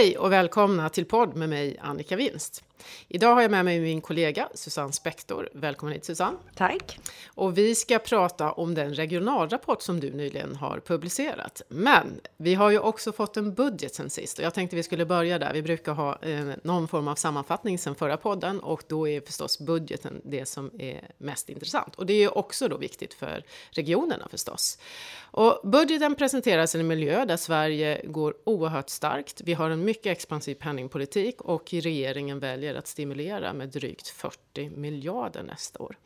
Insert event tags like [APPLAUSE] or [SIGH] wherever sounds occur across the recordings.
Hej och välkomna till podd med mig Annika Winst. Idag har jag med mig min kollega Susanne Spektor. Välkommen hit Susanne. Tack. Och vi ska prata om den regionalrapport som du nyligen har publicerat. Men vi har ju också fått en budget sen sist och jag tänkte vi skulle börja där. Vi brukar ha eh, någon form av sammanfattning sen förra podden och då är förstås budgeten det som är mest intressant. Och det är ju också då viktigt för regionerna förstås. Och budgeten presenteras i en miljö där Sverige går oerhört starkt. Vi har en mycket expansiv penningpolitik och regeringen väljer att stimulera med drygt 40 miljarder nästa år.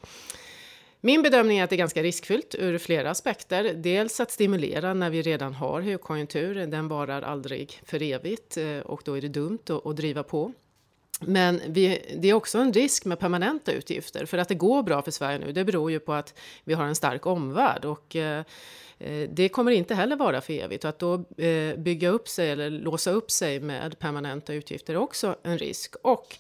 Min bedömning är att det är ganska riskfyllt ur flera aspekter. Dels att stimulera när vi redan har högkonjunktur. Den varar aldrig för evigt eh, och då är det dumt att driva på. Men vi, det är också en risk med permanenta utgifter. För att det går bra för Sverige nu, det beror ju på att vi har en stark omvärld. Och, eh, eh det kommer inte heller vara för evigt och att då eh, bygga upp sig eller låsa upp sig med permanenta utgifter är också en risk. Och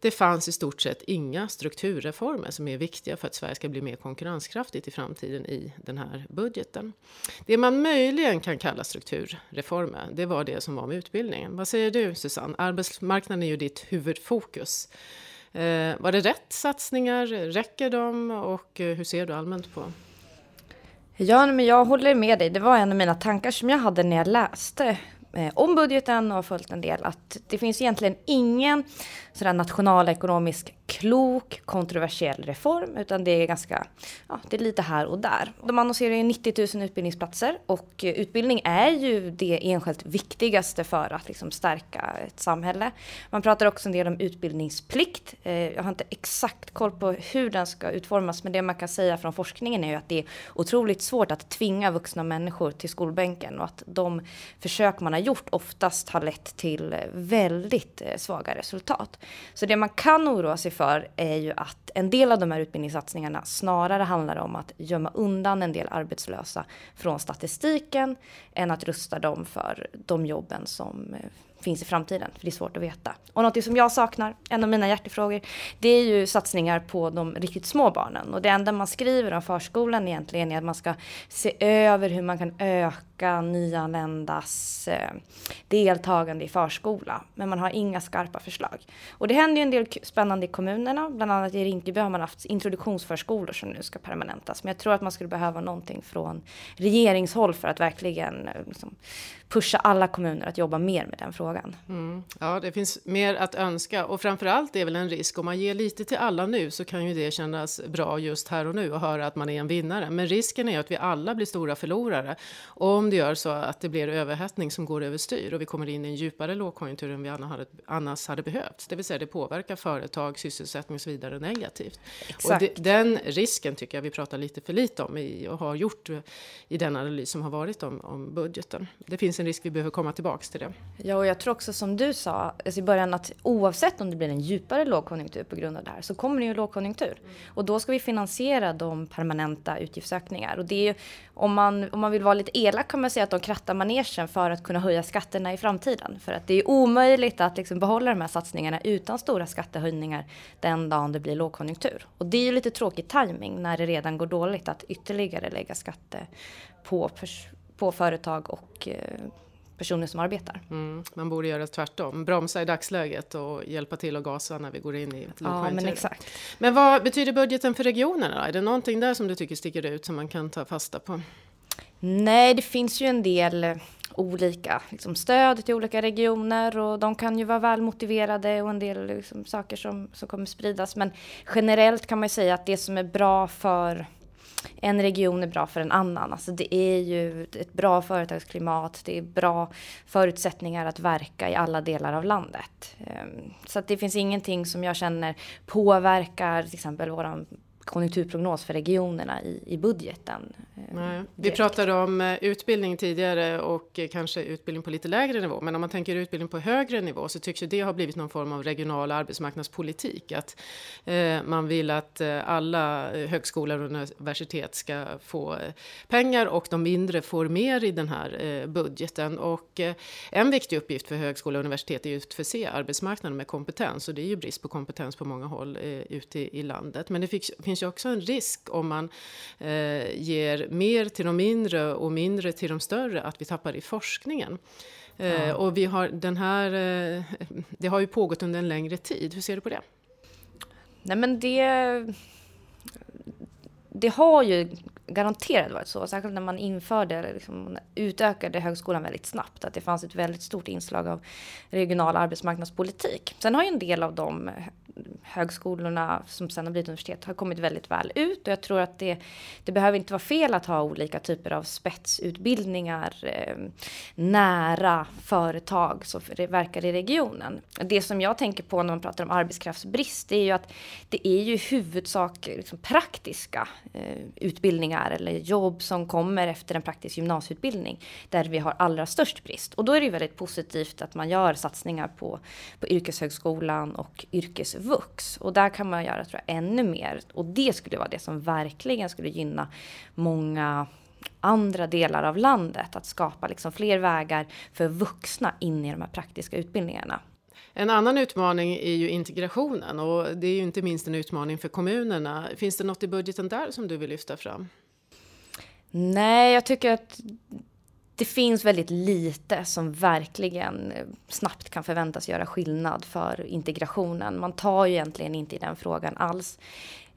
det fanns i stort sett inga strukturreformer som är viktiga för att Sverige ska bli mer konkurrenskraftigt i framtiden i den här budgeten. Det man möjligen kan kalla strukturreformer, det var det som var med utbildningen. Vad säger du Susanne? Arbetsmarknaden är ju ditt huvudfokus. Eh, var det rätt satsningar? Räcker de? Och eh, hur ser du allmänt på Ja, men jag håller med dig. Det var en av mina tankar som jag hade när jag läste eh, om budgeten och har följt en del. Att det finns egentligen ingen sådär nationalekonomisk klok, kontroversiell reform, utan det är ganska, ja, det är lite här och där. De annonserar ju 90 000 utbildningsplatser och utbildning är ju det enskilt viktigaste för att liksom stärka ett samhälle. Man pratar också en del om utbildningsplikt. Eh, jag har inte exakt koll på hur den ska utformas, men det man kan säga från forskningen är ju att det är otroligt svårt att tvinga vuxna människor till skolbänken och att de försök man har gjort oftast har lett till väldigt eh, svaga resultat. Så det man kan oroa sig för är ju att en del av de här utbildningssatsningarna snarare handlar om att gömma undan en del arbetslösa från statistiken än att rusta dem för de jobben som eh, finns i framtiden. För det är svårt att veta. Och något som jag saknar, en av mina hjärtefrågor, det är ju satsningar på de riktigt små barnen. Och det enda man skriver om förskolan egentligen är att man ska se över hur man kan öka nyanländas eh, deltagande i förskola. Men man har inga skarpa förslag. Och det händer ju en del spännande i kommunerna. Bland annat i Rinkeby har man haft introduktionsförskolor som nu ska permanentas. Men jag tror att man skulle behöva någonting från regeringshåll för att verkligen eh, liksom, pusha alla kommuner att jobba mer med den frågan. Mm. Ja, det finns mer att önska och framförallt är väl en risk om man ger lite till alla nu så kan ju det kännas bra just här och nu och höra att man är en vinnare. Men risken är att vi alla blir stora förlorare om det gör så att det blir överhettning som går överstyr och vi kommer in i en djupare lågkonjunktur än vi annars hade behövt. Det vill säga det påverkar företag, sysselsättning och så vidare negativt. Exakt. Och det, den risken tycker jag vi pratar lite för lite om i, och har gjort i den analys som har varit om, om budgeten. Det finns en risk vi behöver komma tillbaks till det. Ja, och jag tror också som du sa alltså i början att oavsett om det blir en djupare lågkonjunktur på grund av det här så kommer det ju lågkonjunktur. Mm. Och då ska vi finansiera de permanenta utgiftsökningar. Och det är ju, om man, om man vill vara lite elak kan man säga att de krattar manegen för att kunna höja skatterna i framtiden. För att det är omöjligt att liksom behålla de här satsningarna utan stora skattehöjningar den dagen det blir lågkonjunktur. Och det är ju lite tråkig timing när det redan går dåligt att ytterligare lägga skatter på på företag och eh, personer som arbetar. Mm, man borde göra tvärtom, bromsa i dagsläget och hjälpa till att gasa när vi går in i Ja, men exakt. Men vad betyder budgeten för regionerna? Är det någonting där som du tycker sticker ut som man kan ta fasta på? Nej, det finns ju en del olika liksom, stöd till olika regioner och de kan ju vara väl motiverade och en del liksom, saker som, som kommer spridas. Men generellt kan man säga att det som är bra för en region är bra för en annan. Alltså det är ju ett bra företagsklimat, det är bra förutsättningar att verka i alla delar av landet. Ehm, så att det finns ingenting som jag känner påverkar till exempel våran konjunkturprognos för regionerna i, i budgeten. Eh, Nej. Vi pratade om eh, utbildning tidigare och eh, kanske utbildning på lite lägre nivå. Men om man tänker utbildning på högre nivå så tycks ju det ha blivit någon form av regional arbetsmarknadspolitik. Att eh, man vill att alla högskolor och universitet ska få pengar och de mindre får mer i den här eh, budgeten. Och eh, en viktig uppgift för högskola och universitet är ju att förse arbetsmarknaden med kompetens och det är ju brist på kompetens på många håll ute i, i landet. Men det finns finns ju också en risk om man eh, ger mer till de mindre och mindre till de större, att vi tappar i forskningen. Eh. Och vi har den här, eh, det har ju pågått under en längre tid. Hur ser du på det? Nej men det... Det har ju garanterat varit så, särskilt när man införde, liksom, utökade högskolan väldigt snabbt, att det fanns ett väldigt stort inslag av regional arbetsmarknadspolitik. Sen har ju en del av de högskolorna som sen har blivit universitet har kommit väldigt väl ut och jag tror att det, det behöver inte vara fel att ha olika typer av spetsutbildningar eh, nära företag som verkar i regionen. Det som jag tänker på när man pratar om arbetskraftsbrist det är ju att det är ju huvudsak liksom, praktiska eh, utbildningar eller jobb som kommer efter en praktisk gymnasieutbildning där vi har allra störst brist. Och då är det ju väldigt positivt att man gör satsningar på, på yrkeshögskolan och yrkesvux komvux. Och där kan man göra tror jag, ännu mer. Och det skulle vara det som verkligen skulle gynna många andra delar av landet. Att skapa liksom fler vägar för vuxna in i de här praktiska utbildningarna. En annan utmaning är ju integrationen och det är ju inte minst en utmaning för kommunerna. Finns det något i budgeten där som du vill lyfta fram? Nej, jag tycker att det finns väldigt lite som verkligen eh, snabbt kan förväntas göra skillnad för integrationen. Man tar ju egentligen inte i den frågan alls.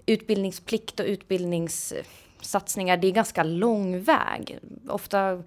Utbildningsplikt och utbildningssatsningar, det är ganska lång väg. Ofta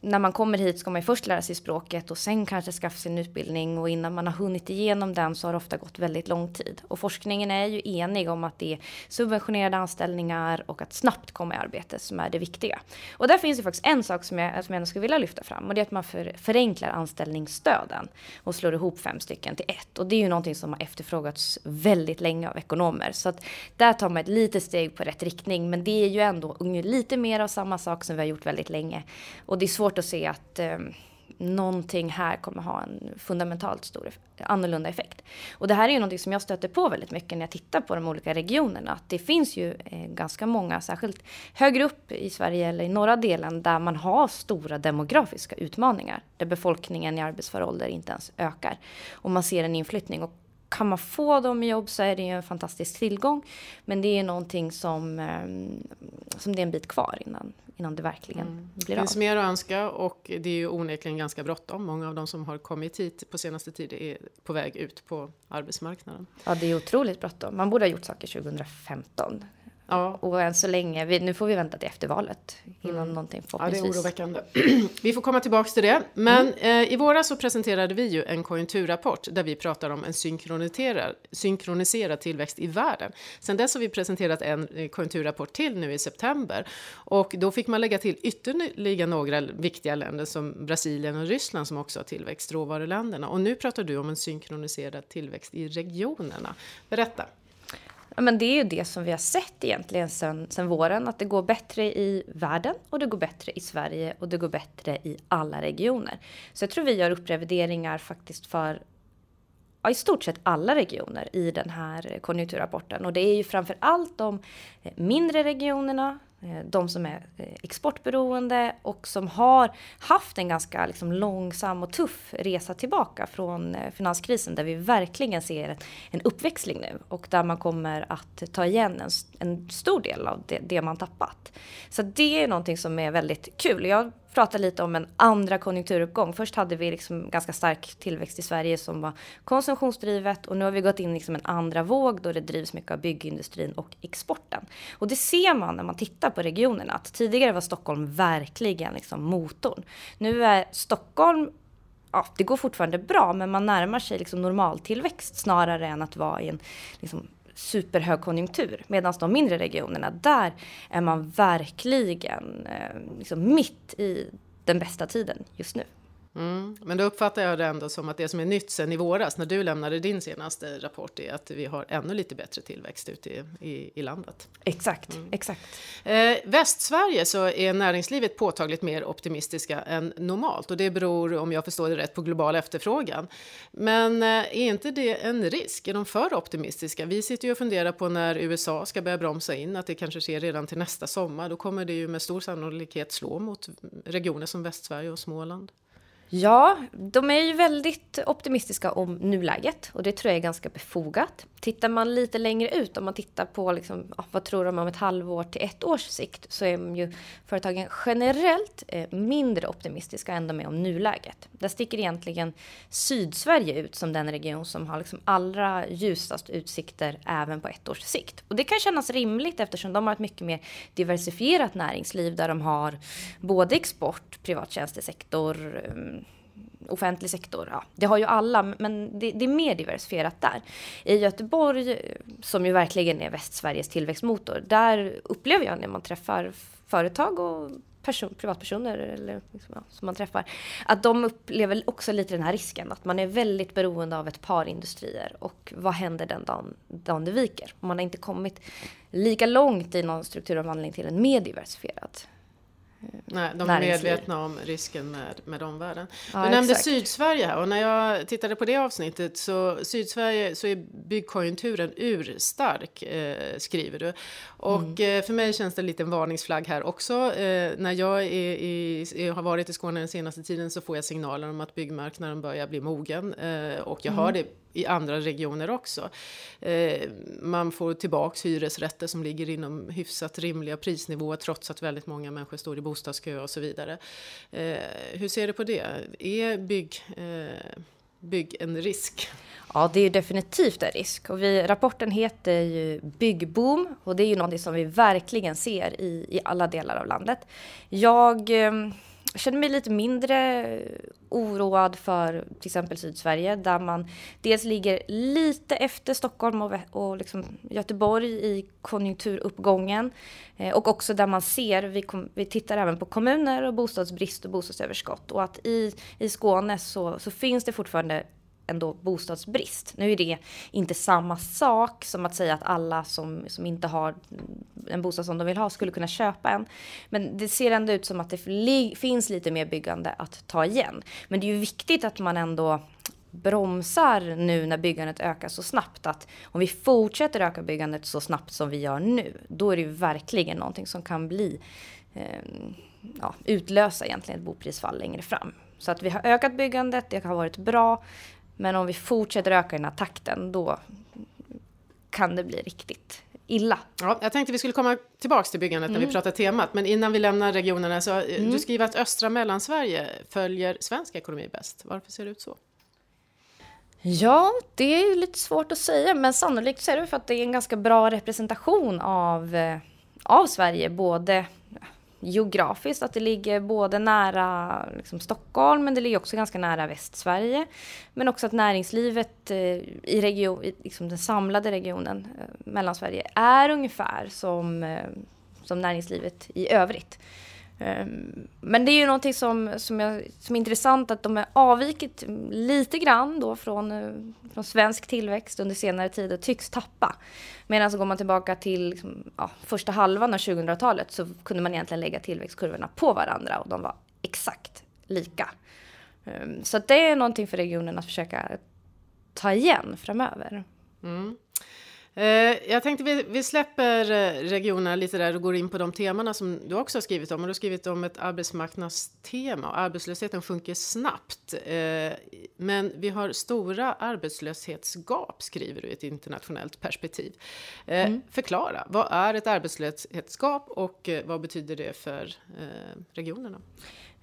när man kommer hit ska man ju först lära sig språket och sen kanske skaffa sig en utbildning och innan man har hunnit igenom den så har det ofta gått väldigt lång tid. Och forskningen är ju enig om att det är subventionerade anställningar och att snabbt komma i arbete som är det viktiga. Och där finns det faktiskt en sak som jag, som jag skulle vilja lyfta fram och det är att man för, förenklar anställningsstöden och slår ihop fem stycken till ett. Och det är ju någonting som har efterfrågats väldigt länge av ekonomer. Så att där tar man ett litet steg på rätt riktning men det är ju ändå lite mer av samma sak som vi har gjort väldigt länge. Och det är svårt svårt att se att eh, någonting här kommer ha en fundamentalt stor annorlunda effekt. Och det här är ju någonting som jag stöter på väldigt mycket när jag tittar på de olika regionerna. Att det finns ju eh, ganska många, särskilt högre upp i Sverige eller i norra delen, där man har stora demografiska utmaningar. Där befolkningen i arbetsför ålder inte ens ökar. Och man ser en inflyttning. Och kan man få dem i jobb så är det ju en fantastisk tillgång. Men det är någonting som, ehm, som det är en bit kvar innan, innan det verkligen mm. blir av. Det finns mer att önska och det är ju onekligen ganska bråttom. Många av de som har kommit hit på senaste tiden är på väg ut på arbetsmarknaden. Ja, det är otroligt bråttom. Man borde ha gjort saker 2015. Ja. Och än så länge, vi, nu får vi vänta till efter valet innan mm. någonting förhoppningsvis. Ja, det är oroväckande. [CLEARS THROAT] vi får komma tillbaks till det. Men mm. eh, i våras så presenterade vi ju en konjunkturrapport där vi pratar om en synkroniserad, synkroniserad tillväxt i världen. Sen dess har vi presenterat en eh, konjunkturrapport till nu i september och då fick man lägga till ytterligare några viktiga länder som Brasilien och Ryssland som också har tillväxt, råvaruländerna. Och nu pratar du om en synkroniserad tillväxt i regionerna. Berätta. Ja, men det är ju det som vi har sett egentligen sen, sen våren, att det går bättre i världen och det går bättre i Sverige och det går bättre i alla regioner. Så jag tror vi gör upprevideringar faktiskt för ja, i stort sett alla regioner i den här konjunkturrapporten. Och det är ju framför allt de mindre regionerna Eh, de som är eh, exportberoende och som har haft en ganska liksom långsam och tuff resa tillbaka från eh, finanskrisen där vi verkligen ser en uppväxling nu och där man kommer att ta igen en, en stor del av det, det, man tappat. Så det är någonting som är väldigt kul. Jag pratar lite om en andra konjunkturuppgång. Först hade vi liksom ganska stark tillväxt i Sverige som var konsumtionsdrivet och nu har vi gått in i liksom en andra våg då det drivs mycket av byggindustrin och exporten. Och det ser man när man tittar på regionerna att tidigare var Stockholm verkligen liksom motorn. Nu är Stockholm Ja, det går fortfarande bra, men man närmar sig liksom normaltillväxt snarare än att vara i en liksom, superhögkonjunktur. Medan de mindre regionerna, där är man verkligen eh, liksom mitt i den bästa tiden just nu. Mm. Men då uppfattar jag det ändå som att det som är nytt sen i våras när du lämnade din senaste rapport är att vi har ännu lite bättre tillväxt ute i, i, i landet. Exakt, mm. exakt. Eh, Västsverige så är näringslivet påtagligt mer optimistiska än normalt och det beror, om jag förstår det rätt, på global efterfrågan. Men eh, är inte det en risk? Är de för optimistiska? Vi sitter ju och funderar på när USA ska börja bromsa in, att det kanske sker redan till nästa sommar. Då kommer det ju med stor sannolikhet slå mot regioner som Västsverige och Småland. Ja, de är ju väldigt optimistiska om nuläget och det tror jag är ganska befogat. Tittar man lite längre ut, om man tittar på liksom, vad tror de om ett halvår till ett års sikt, så är ju företagen generellt eh, mindre optimistiska än de är om nuläget. Där sticker egentligen Sydsverige ut som den region som har liksom allra ljusast utsikter även på ett års sikt. Och det kan kännas rimligt eftersom de har ett mycket mer diversifierat näringsliv där de har både export, privat tjänstesektor, offentlig sektor. Ja, det har ju alla, men det, det, är mer diversifierat där. I Göteborg, som ju verkligen är Västsveriges tillväxtmotor, där upplever jag när man träffar företag och person, privatpersoner eller liksom, ja, som man träffar, att de upplever också lite den här risken att man är väldigt beroende av ett par industrier och vad händer den dagen, dagen det viker? Man har inte kommit lika långt i någon strukturomvandling till en mer diversifierad Nej, de är medvetna om risken med, med omvärlden. Ja, du nämnde exakt. Sydsverige här och när jag tittade på det avsnittet så Sydsverige så är byggkonjunkturen urstark, eh, skriver du. Och mm. eh, för mig känns det en liten varningsflagg här också. Eh, när jag är i, har varit i Skåne den senaste tiden så får jag signaler om att byggmarknaden börjar bli mogen eh, och jag mm. hör det i andra regioner också. Eh, man får tillbaks hyresrätter som ligger inom hyfsat rimliga prisnivåer trots att väldigt många människor står i bostadskö och så vidare. Eh, hur ser du på det? Är bygg, eh, bygg en risk? Ja, det är definitivt en risk. Och vi, rapporten heter ju Byggboom och det är ju någonting som vi verkligen ser i, i alla delar av landet. Jag eh, jag känner mig lite mindre oroad för till exempel Sydsverige där man dels ligger lite efter Stockholm och, och liksom Göteborg i konjunkturuppgången eh, och också där man ser, vi, kom, vi tittar även på kommuner och bostadsbrist och bostadsöverskott och att i, i Skåne så, så finns det fortfarande ändå bostadsbrist. Nu är det inte samma sak som att säga att alla som, som inte har en bostad som de vill ha skulle kunna köpa en. Men det ser ändå ut som att det finns lite mer byggande att ta igen. Men det är ju viktigt att man ändå bromsar nu när byggandet ökar så snabbt. Att om vi fortsätter öka byggandet så snabbt som vi gör nu, då är det ju verkligen någonting som kan bli eh, ja, utlösa egentligen ett boprisfall längre fram. Så att vi har ökat byggandet, det har varit bra. Men om vi fortsätter öka den här takten, då kan det bli riktigt illa. Ja, jag tänkte vi skulle komma tillbaks till byggandet mm. när vi mm. pratar temat, men innan vi lämnar regionerna så eh, mm. du skriver att östra Mellansverige följer svensk ekonomi bäst. Varför ser det ut så? Ja, det är lite svårt att säga, men sannolikt så är det för att det är en ganska bra representation av, eh, av Sverige, både geografiskt, att det ligger både nära liksom, Stockholm men det ligger också ganska nära Västsverige. Men också att näringslivet eh, i, region, i liksom den samlade regionen, eh, Mellansverige, är ungefär som, eh, som näringslivet i övrigt. Ehm, men det är ju någonting som, som, jag, som är intressant att de har avvikit lite grann då från, eh, från svensk tillväxt under senare tid och tycks tappa. Medan så går man tillbaka till liksom, ja, första halvan av 2000-talet så kunde man egentligen lägga tillväxtkurvorna på varandra och de var exakt lika. Ehm, så det är någonting för regionen att försöka ta igen framöver. Mm. Eh, jag tänkte vi, vi släpper eh, regionerna lite där och går in på de temana som du också har skrivit om. Och du har skrivit om ett arbetsmarknadstema. Arbetslösheten sjunker snabbt. Eh, men vi har stora arbetslöshetsgap, skriver du i ett internationellt perspektiv. Mm. Förklara, vad är ett arbetslöshetsgap och vad betyder det för regionerna?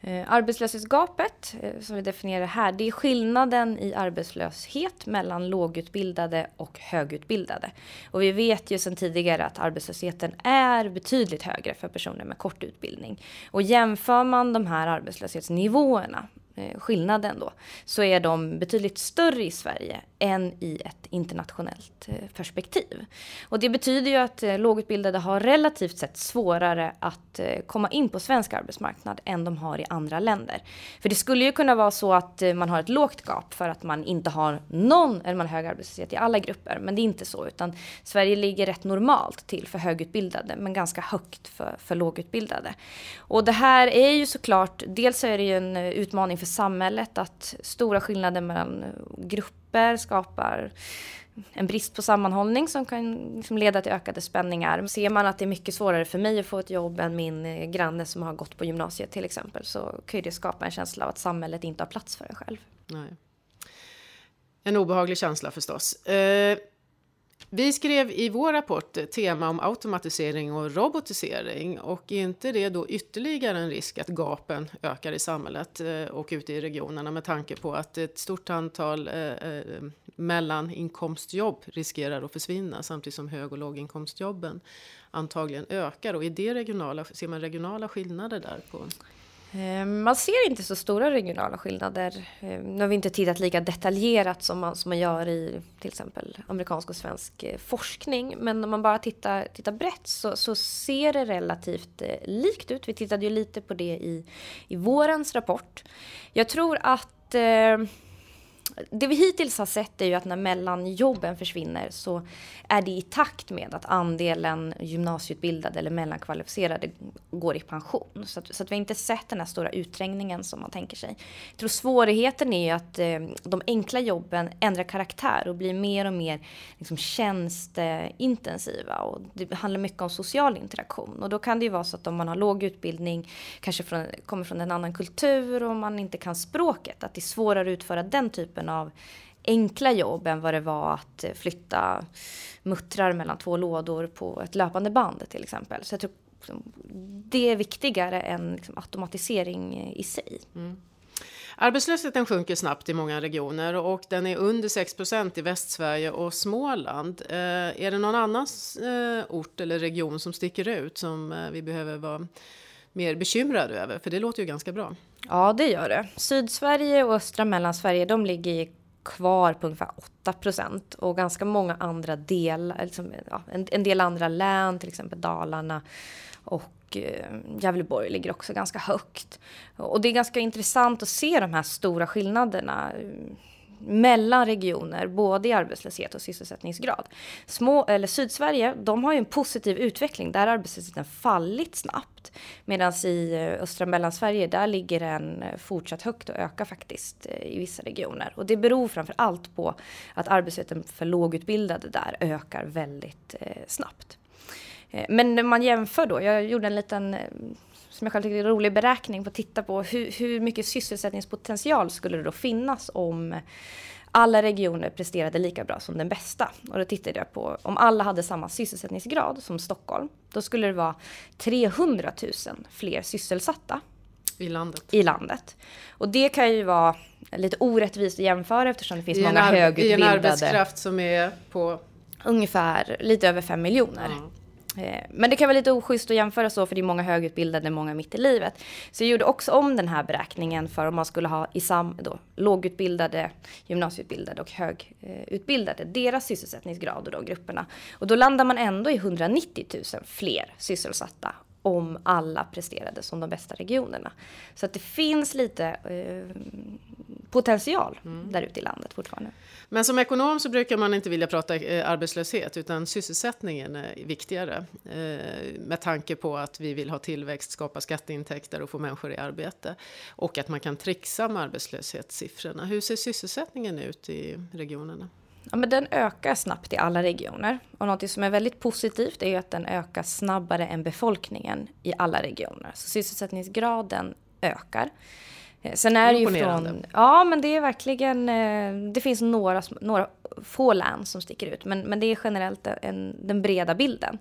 Eh, arbetslöshetsgapet, eh, som vi definierar här, det är skillnaden i arbetslöshet mellan lågutbildade och högutbildade. Och vi vet ju sedan tidigare att arbetslösheten är betydligt högre för personer med kort utbildning. Och jämför man de här arbetslöshetsnivåerna Eh, skillnaden då, så är de betydligt större i Sverige än i ett internationellt eh, perspektiv. Och det betyder ju att eh, lågutbildade har relativt sett svårare att komma in på svensk arbetsmarknad än de har i andra länder. För det skulle ju kunna vara så att man har ett lågt gap för att man inte har någon, eller man har hög arbetslöshet i alla grupper, men det är inte så, utan Sverige ligger rätt normalt till för högutbildade, men ganska högt för, för lågutbildade. Och det här är ju såklart, dels är det ju en utmaning för samhället att stora skillnader mellan grupper skapar en brist på sammanhållning som kan liksom leda till ökade spänningar. Ser man att det är mycket svårare för mig att få ett jobb än min granne som har gått på gymnasiet till exempel så kan ju det skapa en känsla av att samhället inte har plats för en själv. Nej. En obehaglig känsla förstås. Eh, vi skrev i vår rapport tema om automatisering och robotisering och är inte det då ytterligare en risk att gapen ökar i samhället eh, och ute i regionerna med tanke på att ett stort antal eh, eh, mellaninkomstjobb riskerar att försvinna samtidigt som hög och låginkomstjobben antagligen ökar. Och i det regionala ser man regionala skillnader där på Ehm, man ser inte så stora regionala skillnader. Ehm, nu har vi inte tittat lika detaljerat som man, som man gör i till exempel amerikansk och svensk eh, forskning. Men om man bara tittar, tittar brett så, så ser det relativt eh, likt ut. Vi tittade ju lite på det i, i vårens rapport. Jag tror att eh, det vi hittills har sett är ju att när mellanjobben försvinner så är det i takt med att andelen gymnasieutbildade eller mellankvalificerade går i pension. Så att, så att vi har inte sett den här stora utträngningen som man tänker sig. Jag tror svårigheten är ju att eh, de enkla jobben ändrar karaktär och blir mer och mer liksom, tjänsteintensiva. Och det handlar mycket om social interaktion. Och då kan det ju vara så att om man har låg utbildning, kanske från, kommer från en annan kultur och man inte kan språket, att det är svårare att utföra den typen av enkla jobb än vad det var att eh, flytta muttrar mellan två lådor på ett löpande band till exempel. Så jag tror liksom, det är viktigare än liksom automatisering i sig. Mm. Arbetslösheten sjunker snabbt i många regioner och den är under 6% i Västsverige och Småland. Eh, är det någon annan eh, ort eller region som sticker ut som eh, vi behöver vara mer bekymrade över? För det låter ju ganska bra. Ja, det gör det. Sydsverige och östra Mellansverige, de ligger kvar på ungefär 8 procent och ganska många andra delar, liksom, ja, en, en, del andra län, till exempel Dalarna och eh, Gävleborg ligger också ganska högt. Och det är ganska intressant att se de här stora skillnaderna mellan regioner, både i arbetslöshet och sysselsättningsgrad. Små, eller Sydsverige, de har ju en positiv utveckling. Där har arbetslösheten fallit snabbt. Medan i eh, östra Mellansverige, där ligger den eh, fortsatt högt och ökar faktiskt eh, i vissa regioner. Och det beror framför allt på att arbetslösheten för lågutbildade där ökar väldigt snabbt. Men när man jämför då, jag gjorde en liten som jag själv tycker är en rolig beräkning på att titta på hur, hur mycket sysselsättningspotential skulle det då finnas om alla regioner presterade lika bra som den bästa. Och då tittade jag på om alla hade samma sysselsättningsgrad som Stockholm. Då skulle det vara 300 000 fler sysselsatta. I landet. I landet. Och det kan ju vara lite orättvist att jämföra eftersom det finns många högutbildade. I en arbetskraft som är på? Ungefär lite över 5 miljoner. Mm. Eh, men det kan vara lite oschysst att jämföra så för det är många högutbildade, många mitt i livet. Så jag gjorde också om den här beräkningen för om man skulle ha i sam, då, lågutbildade, gymnasieutbildade och högutbildade, deras sysselsättningsgrad och de grupperna. Och då landar man ändå i 190 000 fler sysselsatta om alla presterade som de bästa regionerna. Så att det finns lite eh, potential mm. där ute i landet fortfarande. Men som ekonom så brukar man inte vilja prata eh, arbetslöshet utan sysselsättningen är viktigare. Eh, med tanke på att vi vill ha tillväxt, skapa skatteintäkter och få människor i arbete. Och att man kan trixa med arbetslöshetssiffrorna. Hur ser sysselsättningen ut i regionerna? Ja, men den ökar snabbt i alla regioner. Och något som är väldigt positivt är att den ökar snabbare än befolkningen i alla regioner. Så sysselsättningsgraden ökar. Eh, sen är det ju från... Ja, men det är verkligen... Eh, det finns några, några få län som sticker ut, men, men det är generellt en, den breda bilden.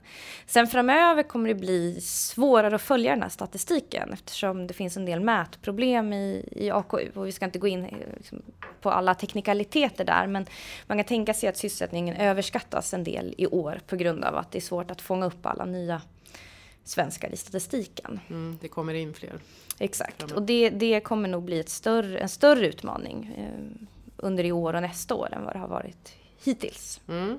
Sen framöver kommer det bli svårare att följa den här statistiken eftersom det finns en del mätproblem i, i AKU och vi ska inte gå in eh, liksom, på alla teknikaliteter där, men man kan tänka sig att sysselsättningen överskattas en del i år på grund av att det är svårt att fånga upp alla nya svenskar i statistiken. Mm, det kommer in fler. Exakt, och det, det kommer nog bli ett större, en större utmaning eh, under i år och nästa år än vad det har varit hittills. Mm.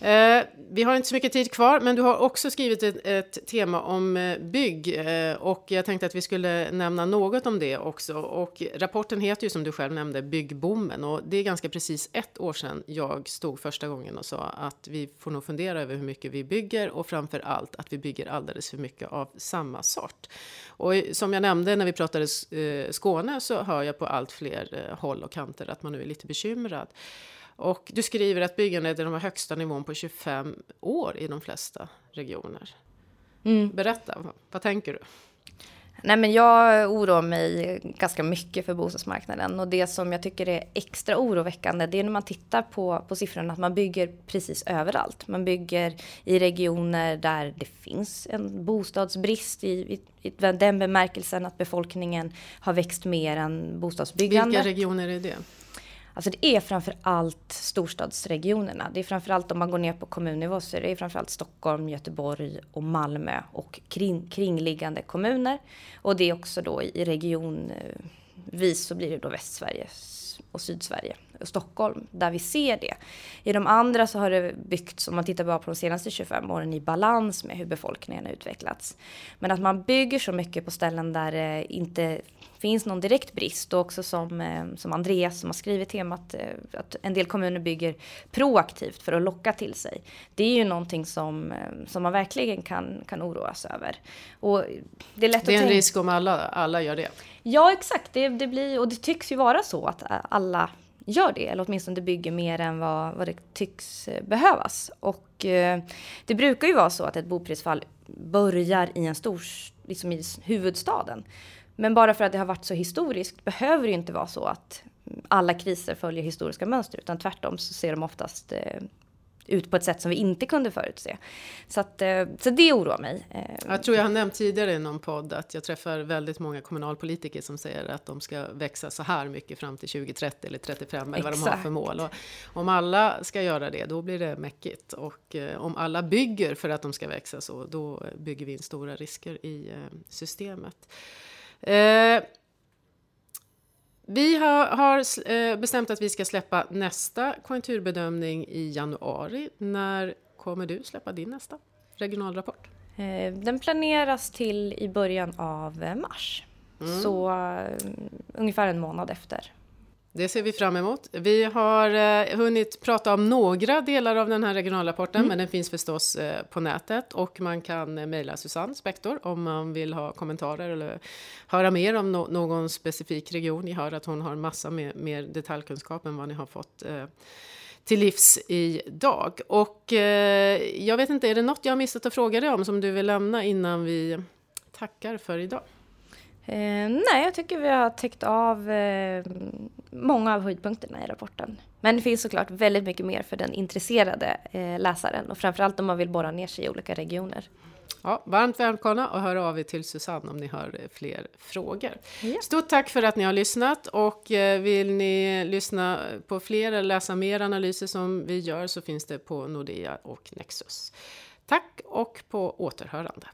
Eh, vi har inte så mycket tid kvar, men du har också skrivit ett, ett tema om eh, bygg eh, och jag tänkte att vi skulle nämna något om det också. Och rapporten heter ju som du själv nämnde Byggboomen och det är ganska precis ett år sedan jag stod första gången och sa att vi får nog fundera över hur mycket vi bygger och framför allt att vi bygger alldeles för mycket av samma sort. Och som jag nämnde när vi pratade eh, Skåne så hör jag på allt fler eh, håll och kanter att man nu är lite bekymrad. Och du skriver att byggandet är den högsta nivån på 25 år i de flesta regioner. Mm. Berätta, vad, tänker du? Nej, men jag oroar mig ganska mycket för bostadsmarknaden och det som jag tycker är extra oroväckande det är när man tittar på, på siffrorna att man bygger precis överallt. Man bygger i regioner där det finns en bostadsbrist i, i, i den bemärkelsen att befolkningen har växt mer än bostadsbyggandet. Vilka regioner är det? Alltså det är framför allt storstadsregionerna. Det är framför allt om man går ner på kommunnivå så är det framför allt Stockholm, Göteborg och Malmö och kring, kringliggande kommuner. Och det är också då i regionvis eh, så blir det då Västsverige och Sydsverige Stockholm där vi ser det. I de andra så har det byggts, om man tittar bara på de senaste 25 åren, i balans med hur befolkningen har utvecklats. Men att man bygger så mycket på ställen där det inte finns någon direkt brist och också som, eh, som Andreas som har skrivit temat eh, att en del kommuner bygger proaktivt för att locka till sig. Det är ju någonting som, eh, som man verkligen kan, kan oroas över. Och det är, lätt det är en risk om alla, alla gör det. Ja exakt, det, det blir, och det tycks ju vara så att alla gör det, eller åtminstone bygger mer än vad, vad det tycks eh, behövas. Och eh, det brukar ju vara så att ett boprisfall börjar i en stor, liksom i huvudstaden. Men bara för att det har varit så historiskt behöver det inte vara så att alla kriser följer historiska mönster, utan tvärtom så ser de oftast eh, ut på ett sätt som vi inte kunde förutse. Så, att, eh, så det oroar mig. Eh, jag tror jag har nämnt tidigare i någon podd att jag träffar väldigt många kommunalpolitiker som säger att de ska växa så här mycket fram till 2030 eller 35 eller Exakt. vad de har för mål. Och om alla ska göra det, då blir det mäckigt. Och om alla bygger för att de ska växa så, då bygger vi in stora risker i systemet. Eh, vi har, har eh, bestämt att vi ska släppa nästa konjunkturbedömning i januari. När kommer du släppa din nästa regionalrapport? Eh, den planeras till i början av mars. Mm. Så ungefär en månad efter. Det ser vi fram emot. Vi har eh, hunnit prata om några delar av den här regionalrapporten, mm. men den finns förstås eh, på nätet och man kan eh, mejla Susanne Spektor om man vill ha kommentarer eller höra mer om no någon specifik region. Ni hör att hon har massa mer, mer detaljkunskap än vad ni har fått eh, till livs idag. Och eh, jag vet inte, är det något jag har missat att fråga dig om som du vill lämna innan vi tackar för idag? Eh, nej, jag tycker vi har täckt av eh, många av höjdpunkterna i rapporten. Men det finns såklart väldigt mycket mer för den intresserade eh, läsaren och framförallt om man vill borra ner sig i olika regioner. Ja, varmt välkomna och hör av er till Susanne om ni har eh, fler frågor. Ja. Stort tack för att ni har lyssnat och eh, vill ni lyssna på fler eller läsa mer analyser som vi gör så finns det på Nordea och Nexus. Tack och på återhörande.